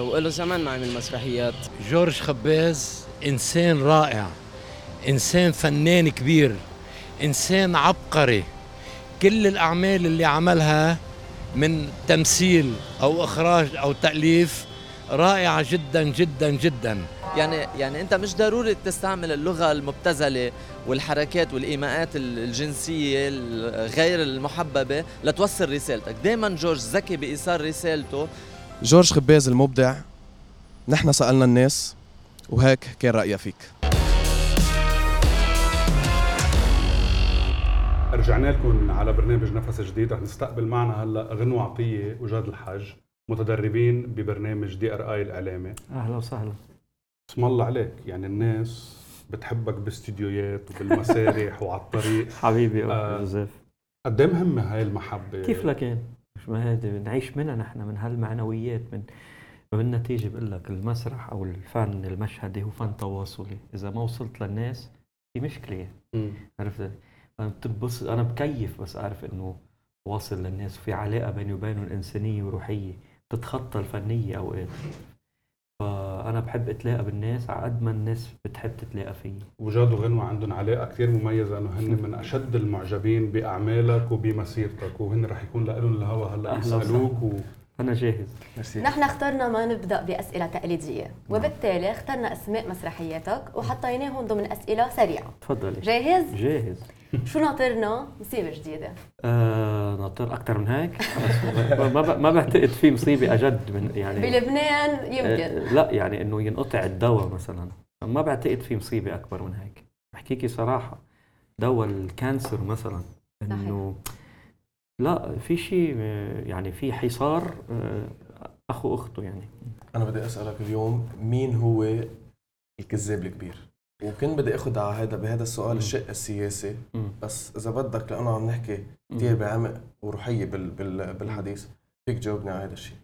وله زمان ما عمل مسرحيات. جورج خباز إنسان رائع إنسان فنان كبير إنسان عبقري. كل الأعمال اللي عملها من تمثيل أو إخراج أو تأليف رائعة جدا جدا جدا. يعني يعني أنت مش ضروري تستعمل اللغة المبتذلة والحركات والإيماءات الجنسية غير المحببة لتوصل رسالتك. دائما جورج ذكي بايصال رسالته. جورج خباز المبدع نحن سألنا الناس وهيك كان رأيها فيك. رجعنا لكم على برنامج نفس جديد رح نستقبل معنا هلا غنوة عطية وجاد الحج متدربين ببرنامج دي ار اي الإعلامي. أهلا وسهلا. اسم الله عليك. يعني الناس بتحبك باستديوهات وبالمسارح وعلى الطريق حبيبي آه. آه. جوزيف قد إيه مهمة هاي المحبة؟ كيف لكن مش ما هذه بنعيش منها نحن من هالمعنويات من بالنتيجة بقول لك المسرح أو الفن المشهدي هو فن تواصلي. إذا ما وصلت للناس في مشكلة. مم. عرفت؟ أنا بتبص أنا بكيف بس أعرف إنه واصل للناس وفي علاقة بيني وبينهم إنسانية وروحية. تتخطى الفنية أوقات. فأنا بحب إتلاقى بالناس على قد ما الناس بتحب تتلاقى فيي وجاد وغنوة عندهم علاقة كثير مميزة إنه هن من أشد المعجبين بأعمالك وبمسيرتك وهن رح يكون لهم الهوا هلأ. يسألوك و... أنا جاهز. ميرسي. نحن اخترنا ما نبدأ بأسئلة تقليدية وبالتالي اخترنا أسماء مسرحياتك وحطيناهم ضمن أسئلة سريعة. تفضلي. جاهز؟ جاهز. شو ناطرنا؟ مصيبة جديدة. آه ناطر أكثر من هيك؟ ما ما, بعتقد في مصيبة أجد من يعني بلبنان يمكن. آه لا يعني إنه ينقطع الدواء مثلا. ما بعتقد في مصيبة أكبر من هيك. بحكيكي صراحة دواء الكانسر مثلا إنه لا في شيء آه، يعني في حصار آه، أخو أخته يعني. أنا بدي أسألك اليوم مين هو الكذاب الكبير؟ وكنت بدي اخذ على هذا بهذا السؤال الشق السياسي مم. بس إذا بدك لأنه عم نحكي كثير بعمق وروحية بال بال بالحديث فيك تجاوبني على هذا الشيء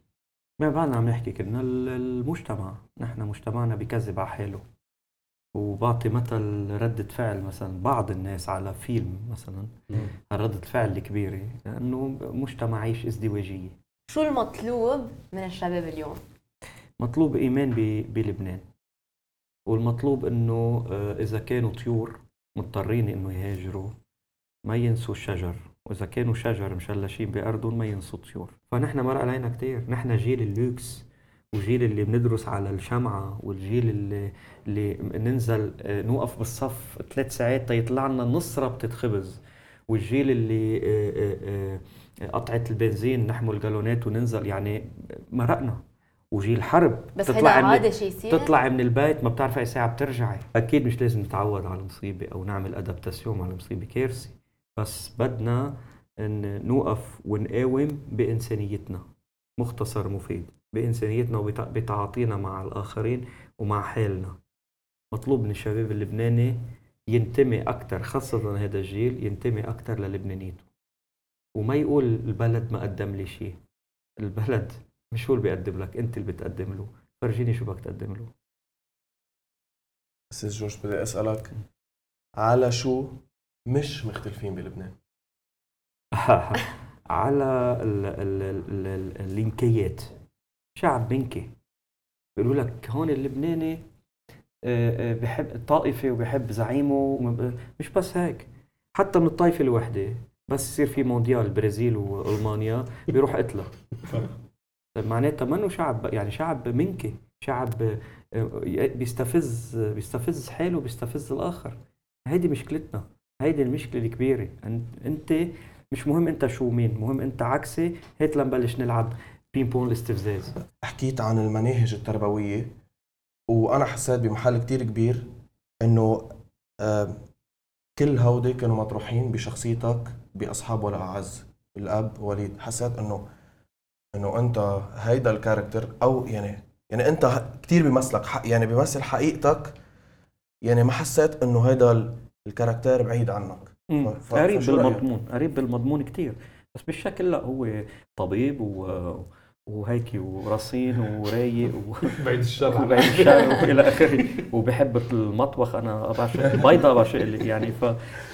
ما بعدنا عم نحكي كنا ال- المجتمع. نحن مجتمعنا بكذب على حاله. وبعطي مثل ردة فعل مثلا بعض الناس على فيلم مثلا ردة فعل الكبيرة لأنه مجتمع عايش ازدواجية. شو المطلوب من الشباب اليوم؟ مطلوب إيمان ب- بلبنان. والمطلوب إنه آه، إذا كانوا طيور مضطرين إنه يهاجروا ما ينسوا الشجر وإذا كانوا شجر مشلشين بأرضهم ما ينسوا طيور فنحن مر علينا كتير. نحن جيل اللوكس وجيل اللي بندرس على الشمعة والجيل اللي, اللي ننزل آه، نوقف بالصف ثلاث ساعات تيطلع لنا نص ربطة خبز والجيل اللي آه، قطعة البنزين نحمل جالونات وننزل يعني مرقنا وجيل حرب. بس هذا تطلع من عادي شيء يصير. تطلعي من البيت ما بتعرفي أي ساعة بترجعي. أكيد مش لازم نتعود على المصيبة أو نعمل adaptation على المصيبة. كارثه بس بدنا إن نوقف ونقاوم بإنسانيتنا. مختصر مفيد. بإنسانيتنا وبتعاطينا مع الآخرين ومع حالنا. مطلوب من الشباب اللبناني ينتمي أكثر خاصة هذا الجيل ينتمي أكثر للبنانيته وما يقول البلد ما قدم لي شيء. البلد مش هو اللي بيقدم لك أنت اللي بتقدم له. فرجيني شو بدك تقدم له. أستاذ جورج بدي أسألك على شو مش مختلفين بلبنان؟ على ال ال ال ال اللينكيات. شعب بنكي بيقولوا لك هون اللبناني آه، آه، بحب طائفة وبحب زعيمه مش بس هيك. حتى من الطائفة الوحدة بس يصير في مونديال برازيل وألمانيا بيروح قتله طيب معناتها منه شعب يعني شعب منكي شعب آه، بيستفز بيستفز حاله بيستفز الآخر. هيدي مشكلتنا هيدي المشكلة الكبيرة. أن- أنت مش مهم أنت شو مين مهم أنت عكسي. هيك لنبلش نلعب ping pong الاستفزاز حكيت عن المناهج التربوية وأنا حسيت بمحل كتير كبير إنه آه، كل هودي كانوا مطروحين بشخصيتك بأصحاب ولا أعز الأب وليد. حسيت إنه إنه أنت هيدا ال character أو يعني يعني أنت كتير بيمثلك حق يعني بيمثل حقيقتك يعني ما حسيت إنه هيدا ال- character بعيد عنك. ف- قريب؟ بالمضمون قريب بالمضمون كتير بس بالشكل لا هو طبيب و وهيك ورصين ورايق و... بعيد الشر وبعيد الشر وإلى آخره وبحب المطبخ أنا بعشق البيضه بعشق يعني ف...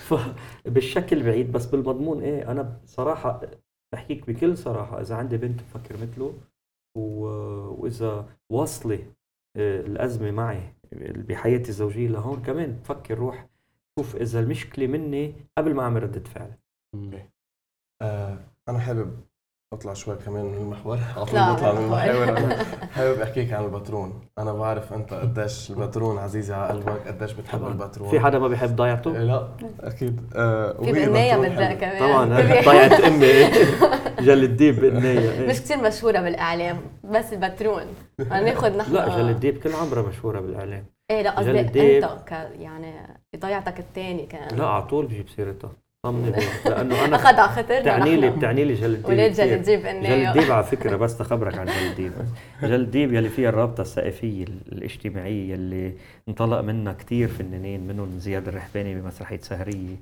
ف بالشكل بعيد بس بالمضمون إيه أنا بصراحة بحكيك بكل صراحة إذا عندي بنت بفكر مثله و... وإذا واصلة آه، الأزمة معي بحياتي الزوجية لهون كمان بفكر روح شوف إذا المشكلة مني قبل ما أعمل ردة فعل. آه أنا حابب أطلع شوي كمان من المحور. على طول بطلع من أنا حابب أحكيك عن البترون أنا بعرف أنت قديش البترون عزيزه على قلبك قديش بتحب طبعاً. البترون في حدا ما بيحب ضيعته؟ إيه، لا أكيد. آه في بدها حلوة. كمان. طبعا. ضيعت أمي جل الديب بالنية مش كثير مشهورة بالإعلام بس البترون هناخذ نحن لا جل الديب كل عمرها مشهورة بالإعلام. إيه لا قصدي. أنت ك يعني بضيعتك الثاني كان لا على طول بجيب سيرتها طمني. لأنه أنا أخذ على خاطرنا بتعني لي. بتعني لي جل الديب ولاد جل كتير. الديب جل انه الديب على فكرة بس تخبرك عن جل الديب جل الديب يلي فيها الرابطة الثقافيه الاجتماعية يلي انطلق منها كثير فنانين منهم زياد الرحباني بمسرحية سهرية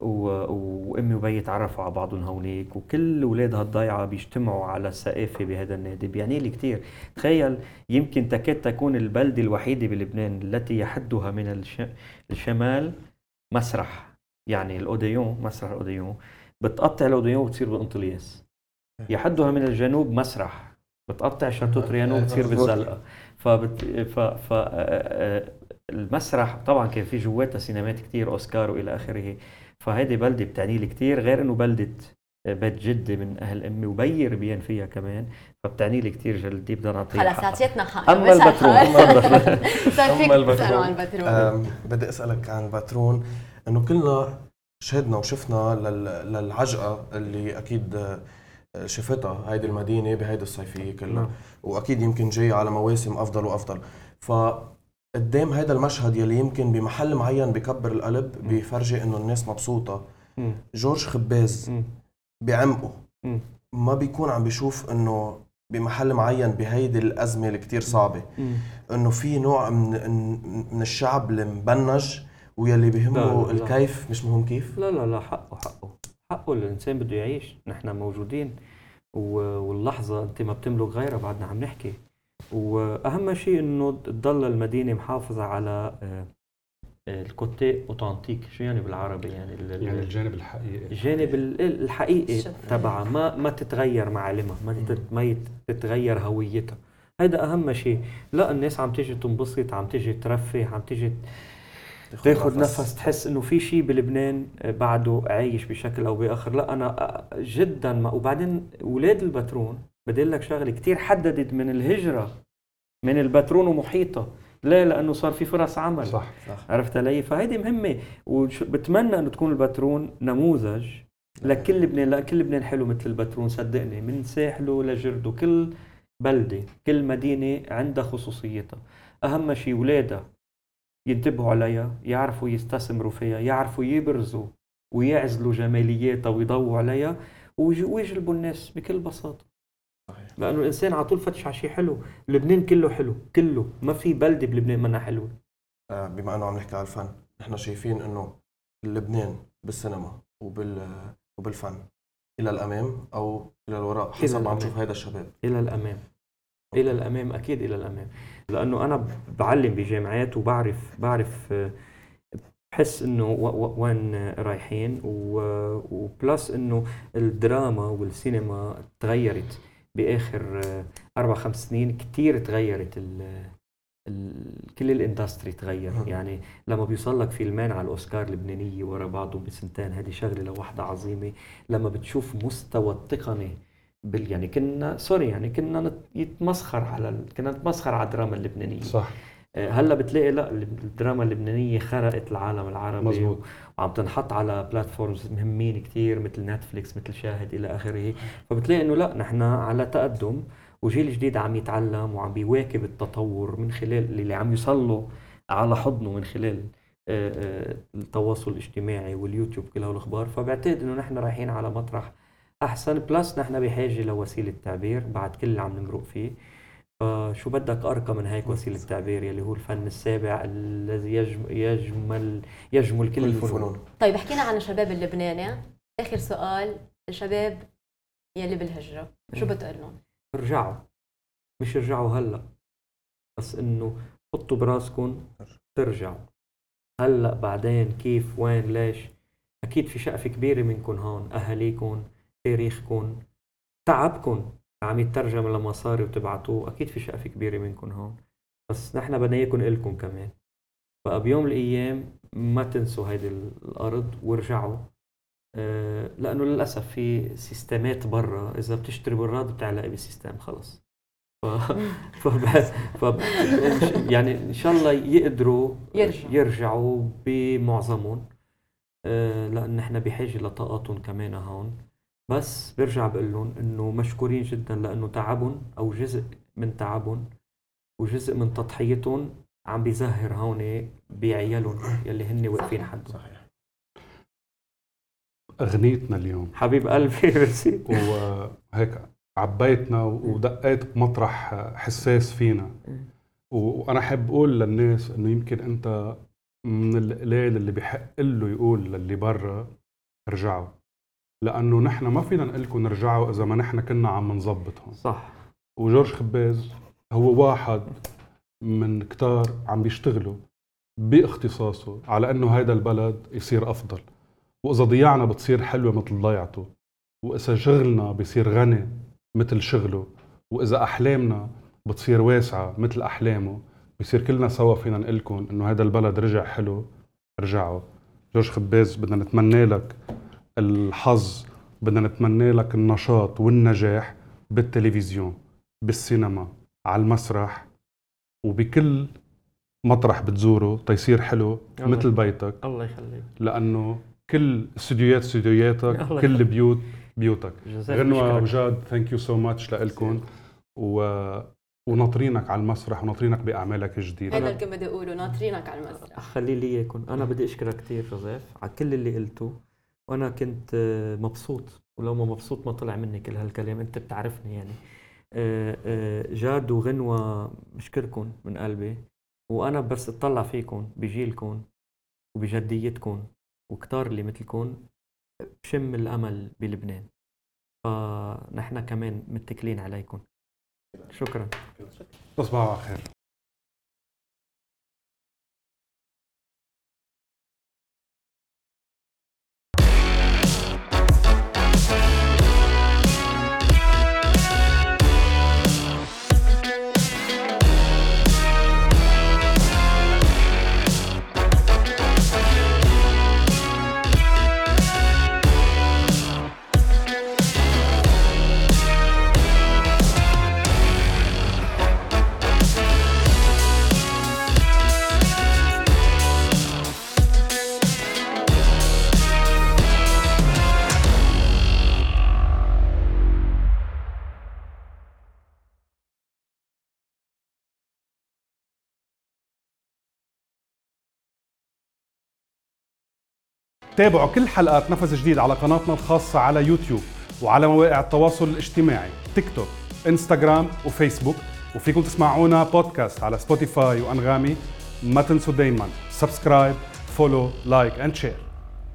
و... وأمي وبي تعرفوا على بعضهم هونيك وكل أولاد هالضيعة بيجتمعوا على الثقافه بهذا النادي بيعني لي كثير تخيل يمكن تكاد تكون البلدة الوحيدة بلبنان التي يحدها من الش... الشمال مسرح يعني الأوديون مسرح الأوديون بتقطع الأوديون وتصير بأنطلياس. يحدها من الجنوب مسرح بتقطع شاتوت ريانو بتصير بالزلقه فبت... ف... ف... آه، آه، المسرح طبعا كان في جواتها سينمات كتير أوسكار وإلى آخره. فهيدي بلده بتعني لي كثير غير إنه بلدة بيت جدي من أهل أمي وبير بين فيها كمان فبتعني لي كثير جلدي بدنا نعطيها خلص أعطيتنا حق أما البترون عن البترون. البترون بدي أسألك عن الباترون. إنه كلنا شهدنا وشفنا لل- للعجقة اللي أكيد شفتها هيدي المدينة بهيدي الصيفيه كلها نعم. وأكيد يمكن جاي على مواسم أفضل وأفضل فقدام هيدا المشهد يلي يمكن بمحل معين بكبر القلب بيفرجي إنه الناس مبسوطة. جورج خباز. بعمقه. ما بيكون عم بيشوف إنه بمحل معين بهيدي الأزمة اللي كتير صعبه. إنه في نوع من من الشعب المبنج ويلي لا، بيهمه لا، لا. الكيف مش مهم كيف. لا لا لا حقه حقه. حقه الإنسان بده يعيش. نحن موجودين. واللحظة أنت ما بتملك غيرها بعدنا عم نحكي. وأهم شيء إنه تضل المدينة محافظة على آه، آه، الكوتي أوتنتيك. شو يعني بالعربي؟ يعني يعني الجانب الحقيقي. الجانب ال- الحقيقي. تبعها. ما ما تتغير معالمها ما تت- ما يت- تتغير هويتها. هيدا أهم شيء. لا الناس عم تيجي تنبسط عم تيجي ترفه عم تيجي تاخذ نفس. تحس إنه في شيء بلبنان بعده عايش بشكل أو بآخر. لا أنا جدا ما. وبعدين أولاد البترون بدي لك شغلة كثير حددت من الهجرة من البترون ومحيطها ليه؟ لأنه صار في فرص عمل. صح عرفت علي؟ فهيدي مهمة. وبتمنى إنه تكون البترون نموذج لكل لبنان لا كل لبنان حلو مثل البترون صدقني من ساحله لجرده. كل بلدة كل مدينة عندها خصوصيتها. أهم شيء اولادها ينتبهوا عليها يعرفوا يستثمروا فيها يعرفوا يبرزوا ويعزلوا جمالياتها ويضووا عليها ويج- ويجلبوا الناس بكل بساطة. لأنه الإنسان على طول فتش على شيء حلو لبنان كله حلو كله ما في بلدة بلبنان منها حلوة. آه، بما إنه عم نحكي على الفن نحن شايفين إنه لبنان بالسينما وبال وبالفن إلى الأمام أو إلى الوراء حسب ما عم. نشوف هيدا الشباب. إلى الأمام. إلى الأمام أكيد إلى الأمام. لأنه أنا بعلم بجامعات وبعرف بعرف آه، بحس إنه وين رايحين و plus إنه الدراما والسينما تغيرت بآخر آه، أربع خمس سنين كثير تغيرت ال كل ال industry تغير. يعني لما بيوصل لك فيلمين على الأوسكار اللبنانية ورا بعضهم بسنتين هذه شغلة لوحدها عظيمة لما بتشوف مستوى التقني بال يعني كنا sorry يعني كنا يتمسخر على ال- كنا نتمسخر على الدراما اللبنانية. صح. آه، هلأ بتلاقي لأ الدراما اللبنانية خرقت العالم العربي. مزبوط. وعم تنحط على platforms مهمين كتير مثل نتفليكس مثل شاهد إلى آخره. فبتلاقي إنه لأ نحن على تقدم. وجيل جديد عم يتعلم وعم بيواكب التطور من خلال اللي عم يوصل على حضنه من خلال آه، آه، التواصل الاجتماعي واليوتيوب كل هالاخبار فبعتقد إنه نحن رايحين على مطرح أحسن. بلس نحن بحاجة لوسيلة تعبير بعد كل اللي عم نمرق فيه. فشو بدك أرقى من هيك وسيلة تعبير يلي هو الفن السابع الذي يجم- يجمل يجمل كل كل الفنون. الفنون. طيب حكينا عن الشباب اللبناني. آخر سؤال الشباب يلي بالهجرة شو بتقول لهم؟ ارجعوا. مش ارجعوا هلا بس إنه حطوا براسكم ترجعوا. هلا بعدين كيف وين ليش؟ أكيد في شقفه كبيرة منكم هون اهاليكم تاريخكم تعبكم عم يترجم لمصاري وتبعتوه أكيد في شقفه كبيرة منكم هون. بس نحن بدنا إياكم إلكم كمان. بقى بيوم من الأيام ما تنسوا هيدي الأرض وارجعوا. آه، لأنه للأسف في system ات برا إذا بتشتري براد بتعلقي بال system خلص. ف... فب... يعني إن شاء الله يقدروا يرجعوا. يرجعوا بمعظمهم. آه، لأن نحن بحاجة لطاقاتهم كمان هون. بس برجع بقول لهم إنه مشكورين جدا لأنه تعبهم أو جزء من تعبهم وجزء من تضحيتهم عم بيزهر هون بعيالهم يلي هن واقفين. حدهم. صحيح أغنيتنا اليوم. حبيب قلبي. ميرسي. وهيك عبيتنا ودقيت بمطرح حساس فينا. و- وأنا حاب أقول للناس إنه يمكن أنت من القليل اللي بحق له يقول للي برا ارجعوا. لأنه نحن ما فينا نقول لكم ارجعوا إذا ما نحن كنا عم نظبط هون صح. وجورج خباز هو واحد من كتار عم بيشتغلوا باختصاصه على إنه هيدا البلد يصير أفضل. وإذا ضيعنا بتصير حلوة مثل ضيعته. وإذا شغلنا بيصير غني مثل شغله. وإذا أحلامنا بتصير واسعة مثل أحلامه. بصير كلنا سوا فينا نقول لكم إنه هذا البلد رجع حلو ارجعوا جورج خباز بدنا نتمنى لك الحظ بدنا نتمنى لك النشاط والنجاح بالتلفزيون بالسينما على المسرح وبكل مطرح بتزوره تيصير حلو الله مثل بيتك. الله يخليك. لأنه كل استديوهات استديوهاتك كل. بيوت بيوتك. غنوة. وجاد thank you so much لكم و... وناطرينك على المسرح وناطرينك بأعمالك الجديدة. هذا اللي كنت بدي أقوله ناطرينك على المسرح. خلي لي إياكم. أنا بدي أشكرك كثير جوزيف على كل اللي قلته وأنا كنت مبسوط ولو ما مبسوط ما طلع مني كل هالكلام أنت بتعرفني يعني. آه، آه، جاد وغنوة بشكركم من قلبي وأنا بس أطلع فيكم بجيلكم وبجديتكم وكتار اللي مثلكم بشم الأمل بلبنان. فنحن كمان متكلين عليكم شكرا. تصبحوا على خير. تابعوا كل حلقات نفس جديد على قناتنا الخاصة على يوتيوب وعلى مواقع التواصل الاجتماعي تيك توك انستغرام وفيسبوك. وفيكم تسمعونا بودكاست على سبوتيفاي وأنغامي. ما تنسوا دايما subscribe follow like and share